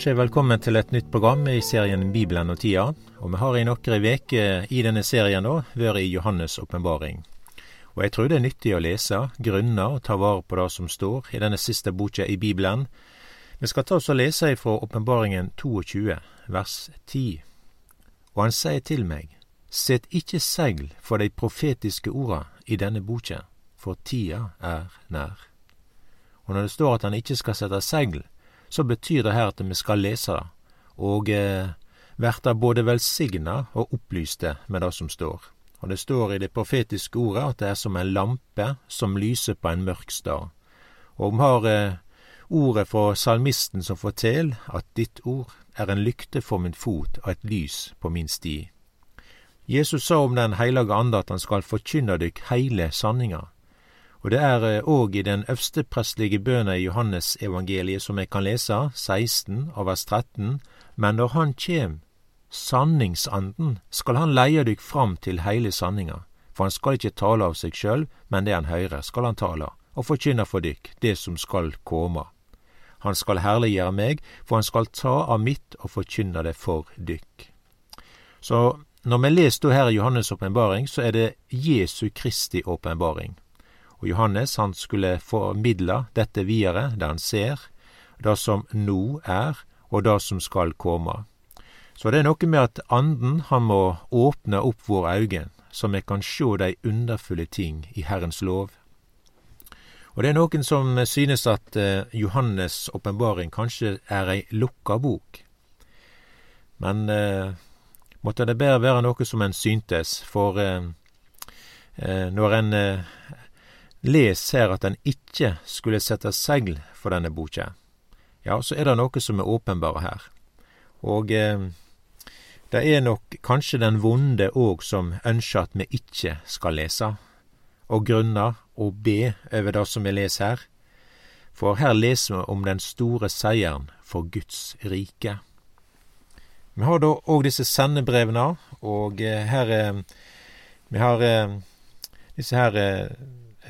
ønsker jeg velkommen til et nytt program i serien Bibelen og tida. Og vi har i noen uker i denne serien da, vært i Johannes' åpenbaring. Og jeg tror det er nyttig å lese, grunne og ta vare på det som står i denne siste boka i Bibelen. Vi skal ta oss og lese ifra Åpenbaringen 22, vers 10. Og han sier til meg, Sett ikke segl for de profetiske orda i denne boka, for tida er nær. Og når det står at han ikke skal sette segl, så betyr det her at vi skal lese det, og eh, verta både velsigna og opplyste med det som står. Og det står i det profetiske ordet at det er som en lampe som lyser på en mørk stad. Og vi har eh, ordet fra salmisten som forteller at ditt ord er en lykte for min fot og et lys på min sti. Jesus sa om Den heilage ande at han skal forkynne dykk heile sanninga. Og det er òg eh, i den øversteprestlige bøna i Johannes evangeliet som jeg kan lese, 16 av vers 13, men når Han kjem, sanningsanden, skal Han leie dykk fram til heile sanninga, for Han skal ikke tale av seg sjøl, men det Han høyrer, skal Han tale, og forkynne for dykk det som skal komme. Han skal herliggjøre meg, for han skal ta av mitt og forkynne det for dykk. Så når vi leser her i Johannes' åpenbaring, så er det Jesu Kristi åpenbaring. Og Johannes han skulle formidle dette videre, det han ser, det som nå er, og det som skal komme. Så det er noe med at Anden han må åpne opp våre øyne, så vi kan sjå de underfulle ting i Herrens lov. Og det er noen som synes at eh, Johannes' åpenbaring kanskje er ei lukka bok. Men eh, måtte det bedre være noe som en syntes, for eh, eh når en eh, les her at en ikke skulle sette segl for denne boka, ja, så er det noe som er åpenbare her. Og eh, det er nok kanskje den vonde òg som ønsker at vi ikke skal lese, og grunner og be over det som vi leser her. For her leser vi om den store seieren for Guds rike. Vi har da òg disse sendebrevene, og eh, her eh, Vi har eh, disse her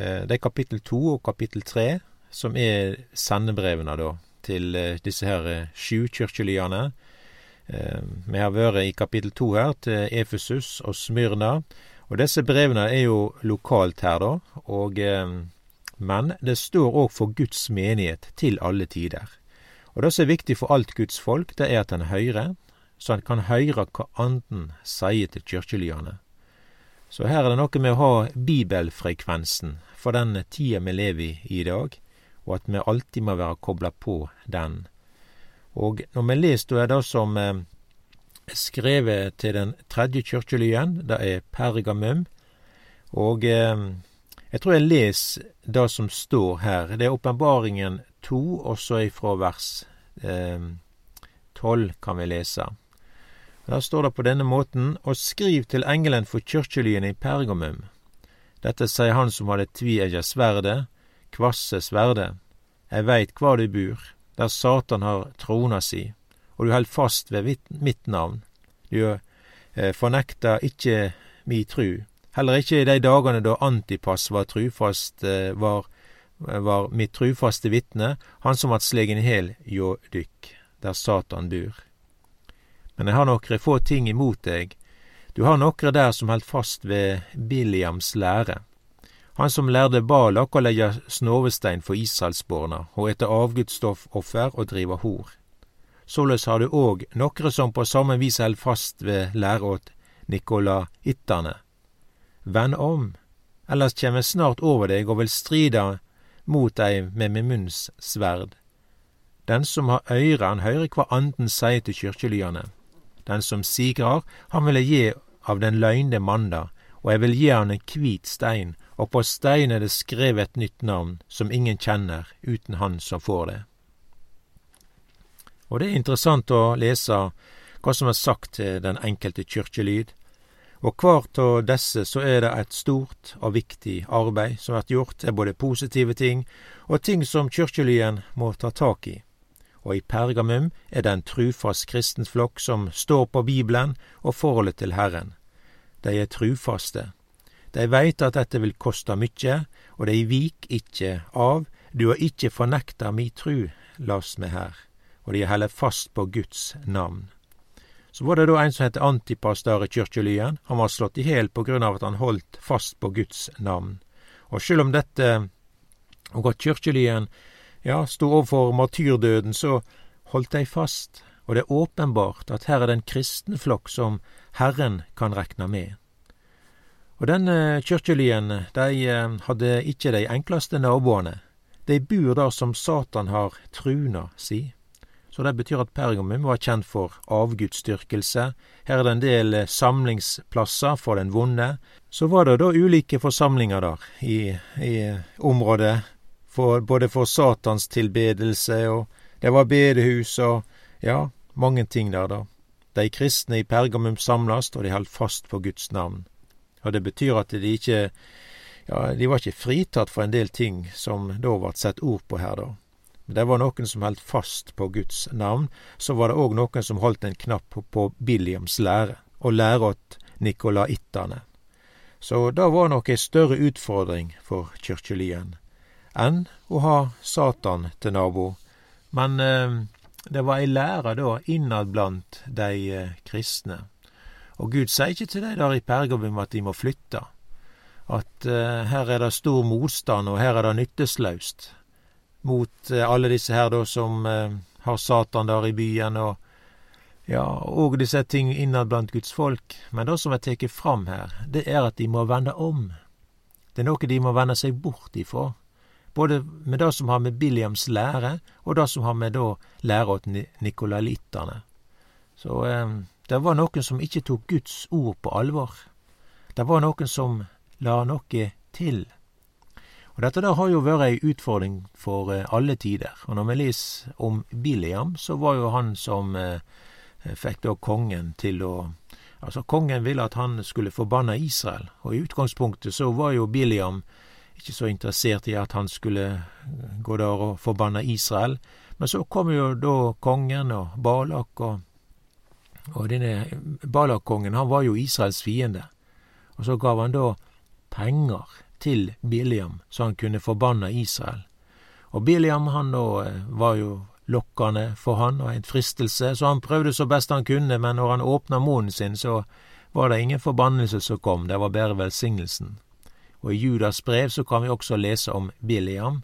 det er kapittel to og kapittel tre som er sendebrevene, da, til eh, disse her eh, sju kirkelyene. Vi har vært i kapittel to her, til Efesus og Smyrna. Og disse brevene er jo lokalt her, da, og men det står òg for Guds menighet til alle tider. Og det som er viktig for alt Guds folk, det er at en hører, så en kan høre hva Anden sier til kirkelyene. Så her er det noe med å ha bibelfrekvensen for den tida vi lever i i dag, og at vi alltid må være kobla på den. Og når vi leser da er det som eh, skrevet til den tredje kirkelyen, det er Pergamum, og eh, jeg tror jeg leser det som står her. Det er Åpenbaringen to, også ifra vers eh, tolv kan vi lese. Der står det på denne måten, og skriv til engelen for kirkelyen i Pergamum. Dette sier han som hadde tviegja sverdet, kvasse sverdet. Jeg veit kvar du bor, der Satan har trona si, og du held fast ved mitt navn. Du eh, fornekta ikkje mi tru, heller ikkje i de dagane da Antipas var trufast, eh, var, var mitt trufaste vitne, han som vart slegen i hel hjå dykk, der Satan bur. Men jeg har nokre få ting imot deg. Du har nokre der som held fast ved Biliams lære. Han som lærde Balak å legge snovestein for Israelsborna og ete avgudsstoffoffer og drive hor. Såleis har du òg nokre som på samme vis held fast ved læra åt Nikolaittane. Venn om, ellers kjem eg snart over deg og vil strida mot deg med min munns sverd. Den som har øyre, han høyrer hva Anden sier til kyrkjelyane. Den som sigrar, han vil jeg gi av den løgne manda, og jeg vil gi han en kvit stein, og på steinen er det skrevet et nytt navn, som ingen kjenner, uten han som får det. Og det er interessant å lese hva som er sagt til den enkelte kyrkjelyd, og hvert av disse så er det et stort og viktig arbeid som blir gjort, det er både positive ting og ting som kyrkjelyden må ta tak i og i Pergamum er det en trufast kristenflokk som står på Bibelen og forholdet til Herren. De er trufaste. De veit at dette vil koste mykje, og de vik ikkje av, du har ikkje fornekta mi tru, las meg her. og de heller fast på Guds navn. Så var det da en som het Antipas der i Kyrkjelyen. Han var slått i hjel på grunn av at han holdt fast på Guds navn. Og sjøl om dette, og at Kyrkjelyen ja, sto overfor martyrdøden, så holdt de fast. Og det er åpenbart at her er det en kristen flokk som Herren kan rekne med. Og denne kyrkjelyen, de eh, hadde ikke de enkleste naboene. De bor der som Satan har truna si. Så det betyr at Pergamum var kjent for avgudsdyrkelse. Her er det en del eh, samlingsplasser for den vonde. Så var det da ulike forsamlinger der i, i området, for, både for Satans tilbedelse, og det var bedehus og ja, mange ting der, da. De kristne i Pergamum samlast, og de holdt fast på Guds navn. Og det betyr at de ikke ja, de var ikke fritatt for en del ting som da ble sett ord på her, da. Men det var noen som holdt fast på Guds navn. Så var det òg noen som holdt en knapp på Biliams lære, og lære åt nikolaitane. Så det var nok ei større utfordring for kyrkjelyen enn å ha Satan til nabo. Men eh, det var ei lære da innad blant de eh, kristne. Og Gud sier ikke til de der i Pergamum at de må flytte at uh, her er det stor motstand, og her er det nytteslaust mot alle disse her da som har Satan der i byen, og ja, og disse ting innad blant Guds folk. Men det som er tatt fram her, det er at de må vende om. Det er noe de må vende seg bort ifra. Både med det som har med Biliams lære, og det som har med da lære åt nikolalittene. Så det var noen som ikke tok Guds ord på alvor. Det var noen som la noe til. Og Dette der har jo vært ei utfordring for eh, alle tider. Og når vi leser om Biliam, så var jo han som eh, fikk da kongen til å Altså, kongen ville at han skulle forbanne Israel, og i utgangspunktet så var jo Biliam ikke så interessert i at han skulle eh, gå der og forbanne Israel. Men så kom jo da kongen og Balak og Og denne Balak-kongen, han var jo Israels fiende. Og så gav han da penger til Biliam, så han kunne forbanne Israel. Og Biliam han da eh, var jo lokkende for han og en fristelse, så han prøvde så best han kunne, men når han åpna munnen sin, så var det ingen forbannelse som kom, det var bare velsignelsen. Og i Judas brev så kan vi også lese om Biliam,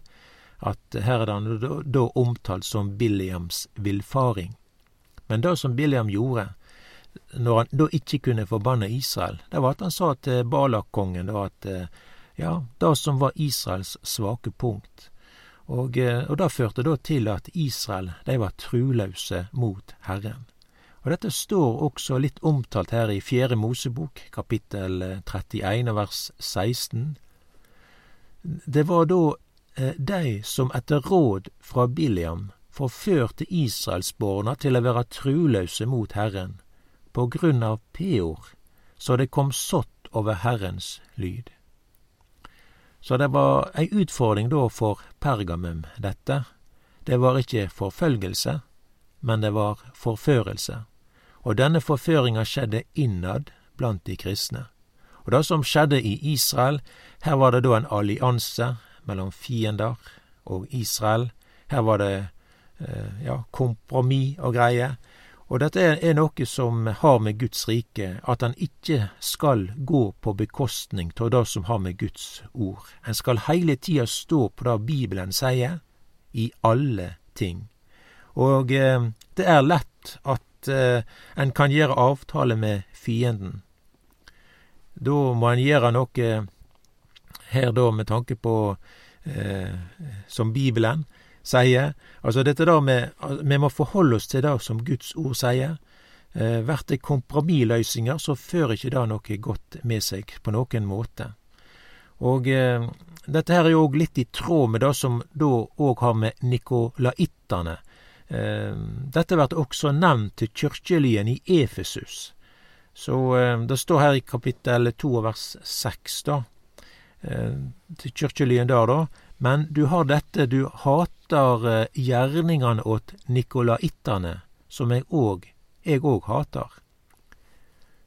at her er han da omtalt som Biliams villfaring. Men det som Biliam gjorde, når han da ikke kunne forbanne Israel, det var at han sa til Balak-kongen at eh, ja, det som var Israels svake punkt. Og, eh, og det førte da til at Israel de var truløse mot Herren. Og Dette står også litt omtalt her i Fjerde Mosebok, kapittel 31 vers 16. Det var da eh, de som etter råd fra Biliam forførte israelsborna til å være truløse mot Herren på grunn av Peor, så det kom sått over Herrens lyd. Så det var ei utfordring da for Pergamum, dette. Det var ikke forfølgelse, men det var forførelse. Og denne forføringa skjedde innad blant de kristne. Og det som skjedde i Israel, her var det da en allianse mellom fiender og Israel. Her var det eh, ja, kompromiss og greier. Og dette er noe som har med Guds rike, at han ikke skal gå på bekostning av det som har med Guds ord. En skal hele tida stå på det Bibelen sier, i alle ting. Og eh, det er lett at eh, en kan gjøre avtale med fienden. Da må en gjøre noe her da med tanke på eh, som Bibelen sier. Altså dette da med Vi må forholde oss til det som Guds ord sier. Eh, Blir det kompromissløsninger, så fører ikke det noe godt med seg på noen måte. Og eh, dette her er jo òg litt i tråd med det som da òg har med nikolaittene. Eh, dette blir også nevnt til kyrkjelyen i Efesus. Så eh, det står her i kapittel to vers seks, da, eh, til kyrkjelyen der, da. Men du har dette, du hater gjerningene åt nikolaittane, som jeg òg, jeg òg hater.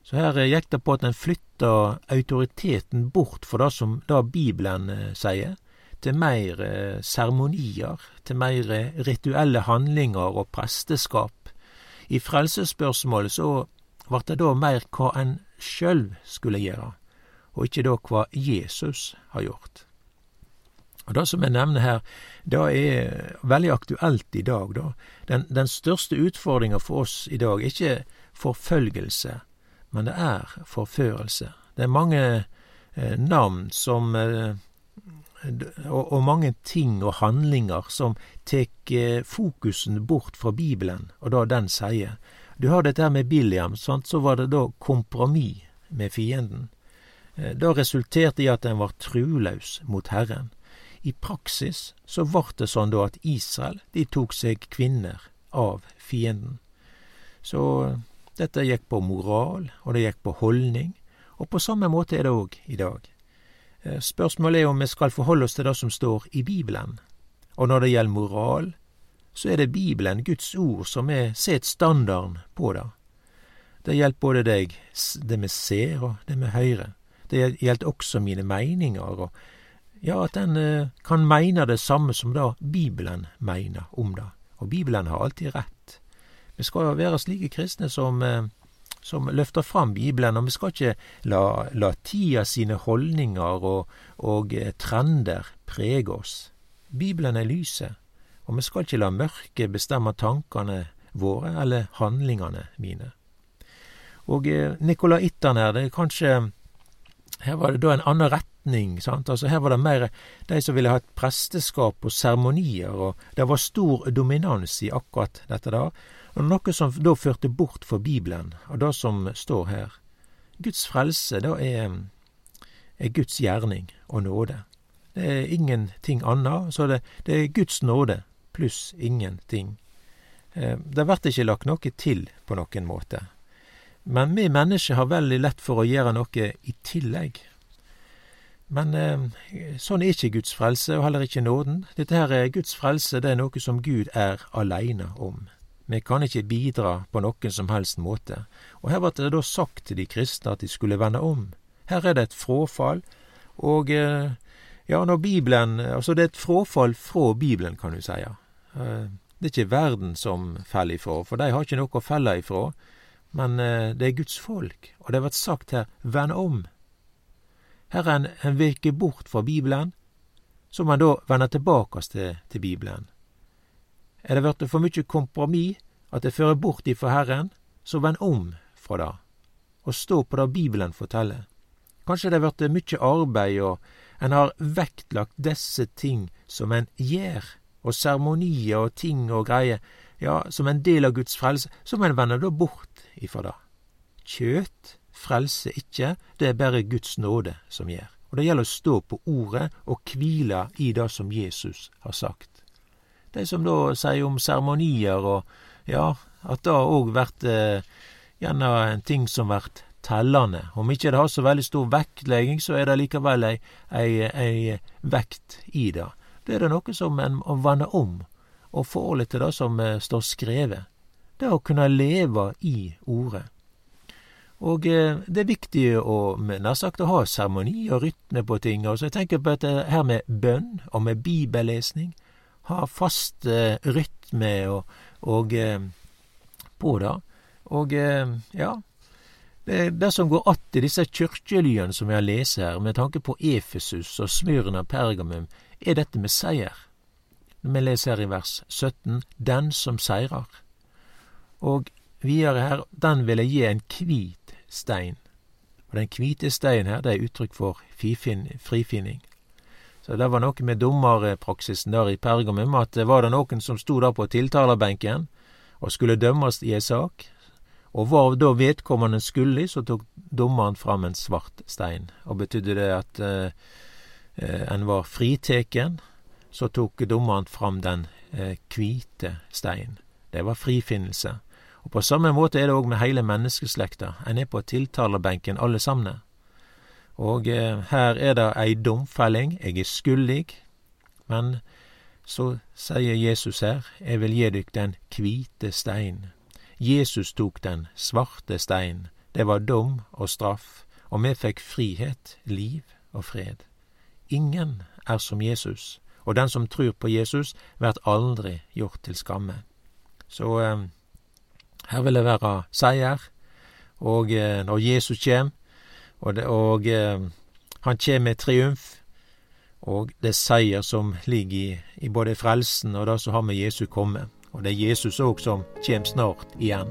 Så her gikk det på at en flytta autoriteten bort for det som da Bibelen sier, til mer eh, seremonier, til mer eh, rituelle handlinger og presteskap. I frelsesspørsmålet så vart det da mer hva en sjøl skulle gjøre, og ikke da hva Jesus har gjort. Og Det som jeg nevner her, det er veldig aktuelt i dag. da. Den, den største utfordringa for oss i dag er ikke forfølgelse, men det er forførelse. Det er mange eh, navn som eh, og, og, mange ting og handlinger som tek eh, fokusen bort fra Bibelen, og det den sier. Du har dette her med Biliam, sant? så var det da kompromiss med fienden. Det da resulterte i at en var truløs mot Herren. I praksis så vart det sånn da at Israel de tok seg kvinner av fienden. Så dette gikk på moral, og det gikk på holdning, og på samme måte er det òg i dag. Eh, spørsmålet er om vi skal forholde oss til det som står i Bibelen. Og når det gjelder moral, så er det Bibelen, Guds ord, som er set standarden på det. Det gjelder både deg, det vi ser og det vi hører. Det gjelder også mine meninger og ja, at en eh, kan meine det samme som det Bibelen mener om det. Og Bibelen har alltid rett. Vi skal være slike kristne som, eh, som løfter fram Bibelen, og vi skal ikke la, la tida sine holdninger og, og eh, trender prege oss. Bibelen er lyset, og vi skal ikke la mørket bestemme tankene våre eller handlingene mine. Og Nikolaitan her, det er kanskje Her var det da en annen retning. Sant? Altså Her var det mer de som ville ha et presteskap og seremonier, og det var stor dominans i akkurat dette der. Og noe som da førte bort for Bibelen, og det som står her. Guds frelse, det er, er Guds gjerning og nåde. Det er ingenting annet, så det, det er Guds nåde pluss ingenting. Eh, det blir ikke lagt noe til på noen måte. Men vi mennesker har veldig lett for å gjøre noe i tillegg. Men eh, sånn er ikke Guds frelse, og heller ikke nåden. Dette her er Guds frelse, det er noe som Gud er aleine om. Vi kan ikke bidra på noen som helst måte. Og her ble det da sagt til de kristne at de skulle vende om. Her er det et fråfall, og eh, ja, når Bibelen Altså, det er et fråfall fra Bibelen, kan du si. Eh, det er ikke verden som faller ifra, for de har ikke noe å felle ifra. Men eh, det er Guds folk, og det har vært sagt her, vend om. Her er en, en virker bort fra Bibelen, så man da vender tilbake til, til Bibelen. Er det blitt for mye kompromiss, at det fører bort ifra Herren, så vend om fra det, og stå på det Bibelen forteller. Kanskje det har blitt mye arbeid, og en har vektlagt disse ting som en gjør, og seremonier og ting og greier, ja, som en del av Guds frelse, som en vender da bort ifra det. Kjøt frelser ikke, det er bare Guds nåde som gjør. Og det gjelder å stå på ordet og hvile i det som Jesus har sagt. De som da sier om seremonier og ja, at det òg blir eh, gjerne en ting som blir tellende. Om ikke det har så veldig stor vektlegging, så er det likevel ei, ei, ei vekt i det. Det er det noe som en må vende om, og forholdet til det som eh, står skrevet. Det å kunne leve i ordet. Og eh, det er viktig å, nær sagt, å ha seremoni og rytme på ting. Og så jeg tenker på dette her med bønn og med bibellesning. Ha fast eh, rytme og, og eh, på det. Og eh, ja det, det som går att i disse kirkelyene som vi har lest her, med tanke på Efesus og Smyrna Pergamum, er dette med seier. Vi leser her i vers 17 Den som seirer. Og videre her Den vil jeg gi en hvit stein. Og den hvite steinen her, det er uttrykk for frifinning. Så det var noe med dommerpraksisen der i Pergamum, at var det noen som sto der på tiltalerbenken og skulle dømmes i ei sak, og var da vedkommende skyldig, så tok dommeren fram en svart stein. Og betydde det at eh, eh en var friteken, så tok dommeren fram den eh, hvite steinen. Det var frifinnelse. Og På samme måte er det òg med heile menneskeslekta. En er på tiltalerbenken alle sammen. Og eh, her er det ei domfelling. Jeg er skyldig. Men så sier Jesus her, jeg vil gi dykk den hvite stein. Jesus tok den svarte stein. Det var dom og straff, og vi fikk frihet, liv og fred. Ingen er som Jesus, og den som trur på Jesus, vert aldri gjort til skamme. Så eh, her vil det være seier, og eh, når Jesus kjem, og, det, og eh, han kjem med triumf, og det er seier som ligger i, i både frelsen og det som har med Jesu komme. Og det er Jesus òg som kjem snart igjen.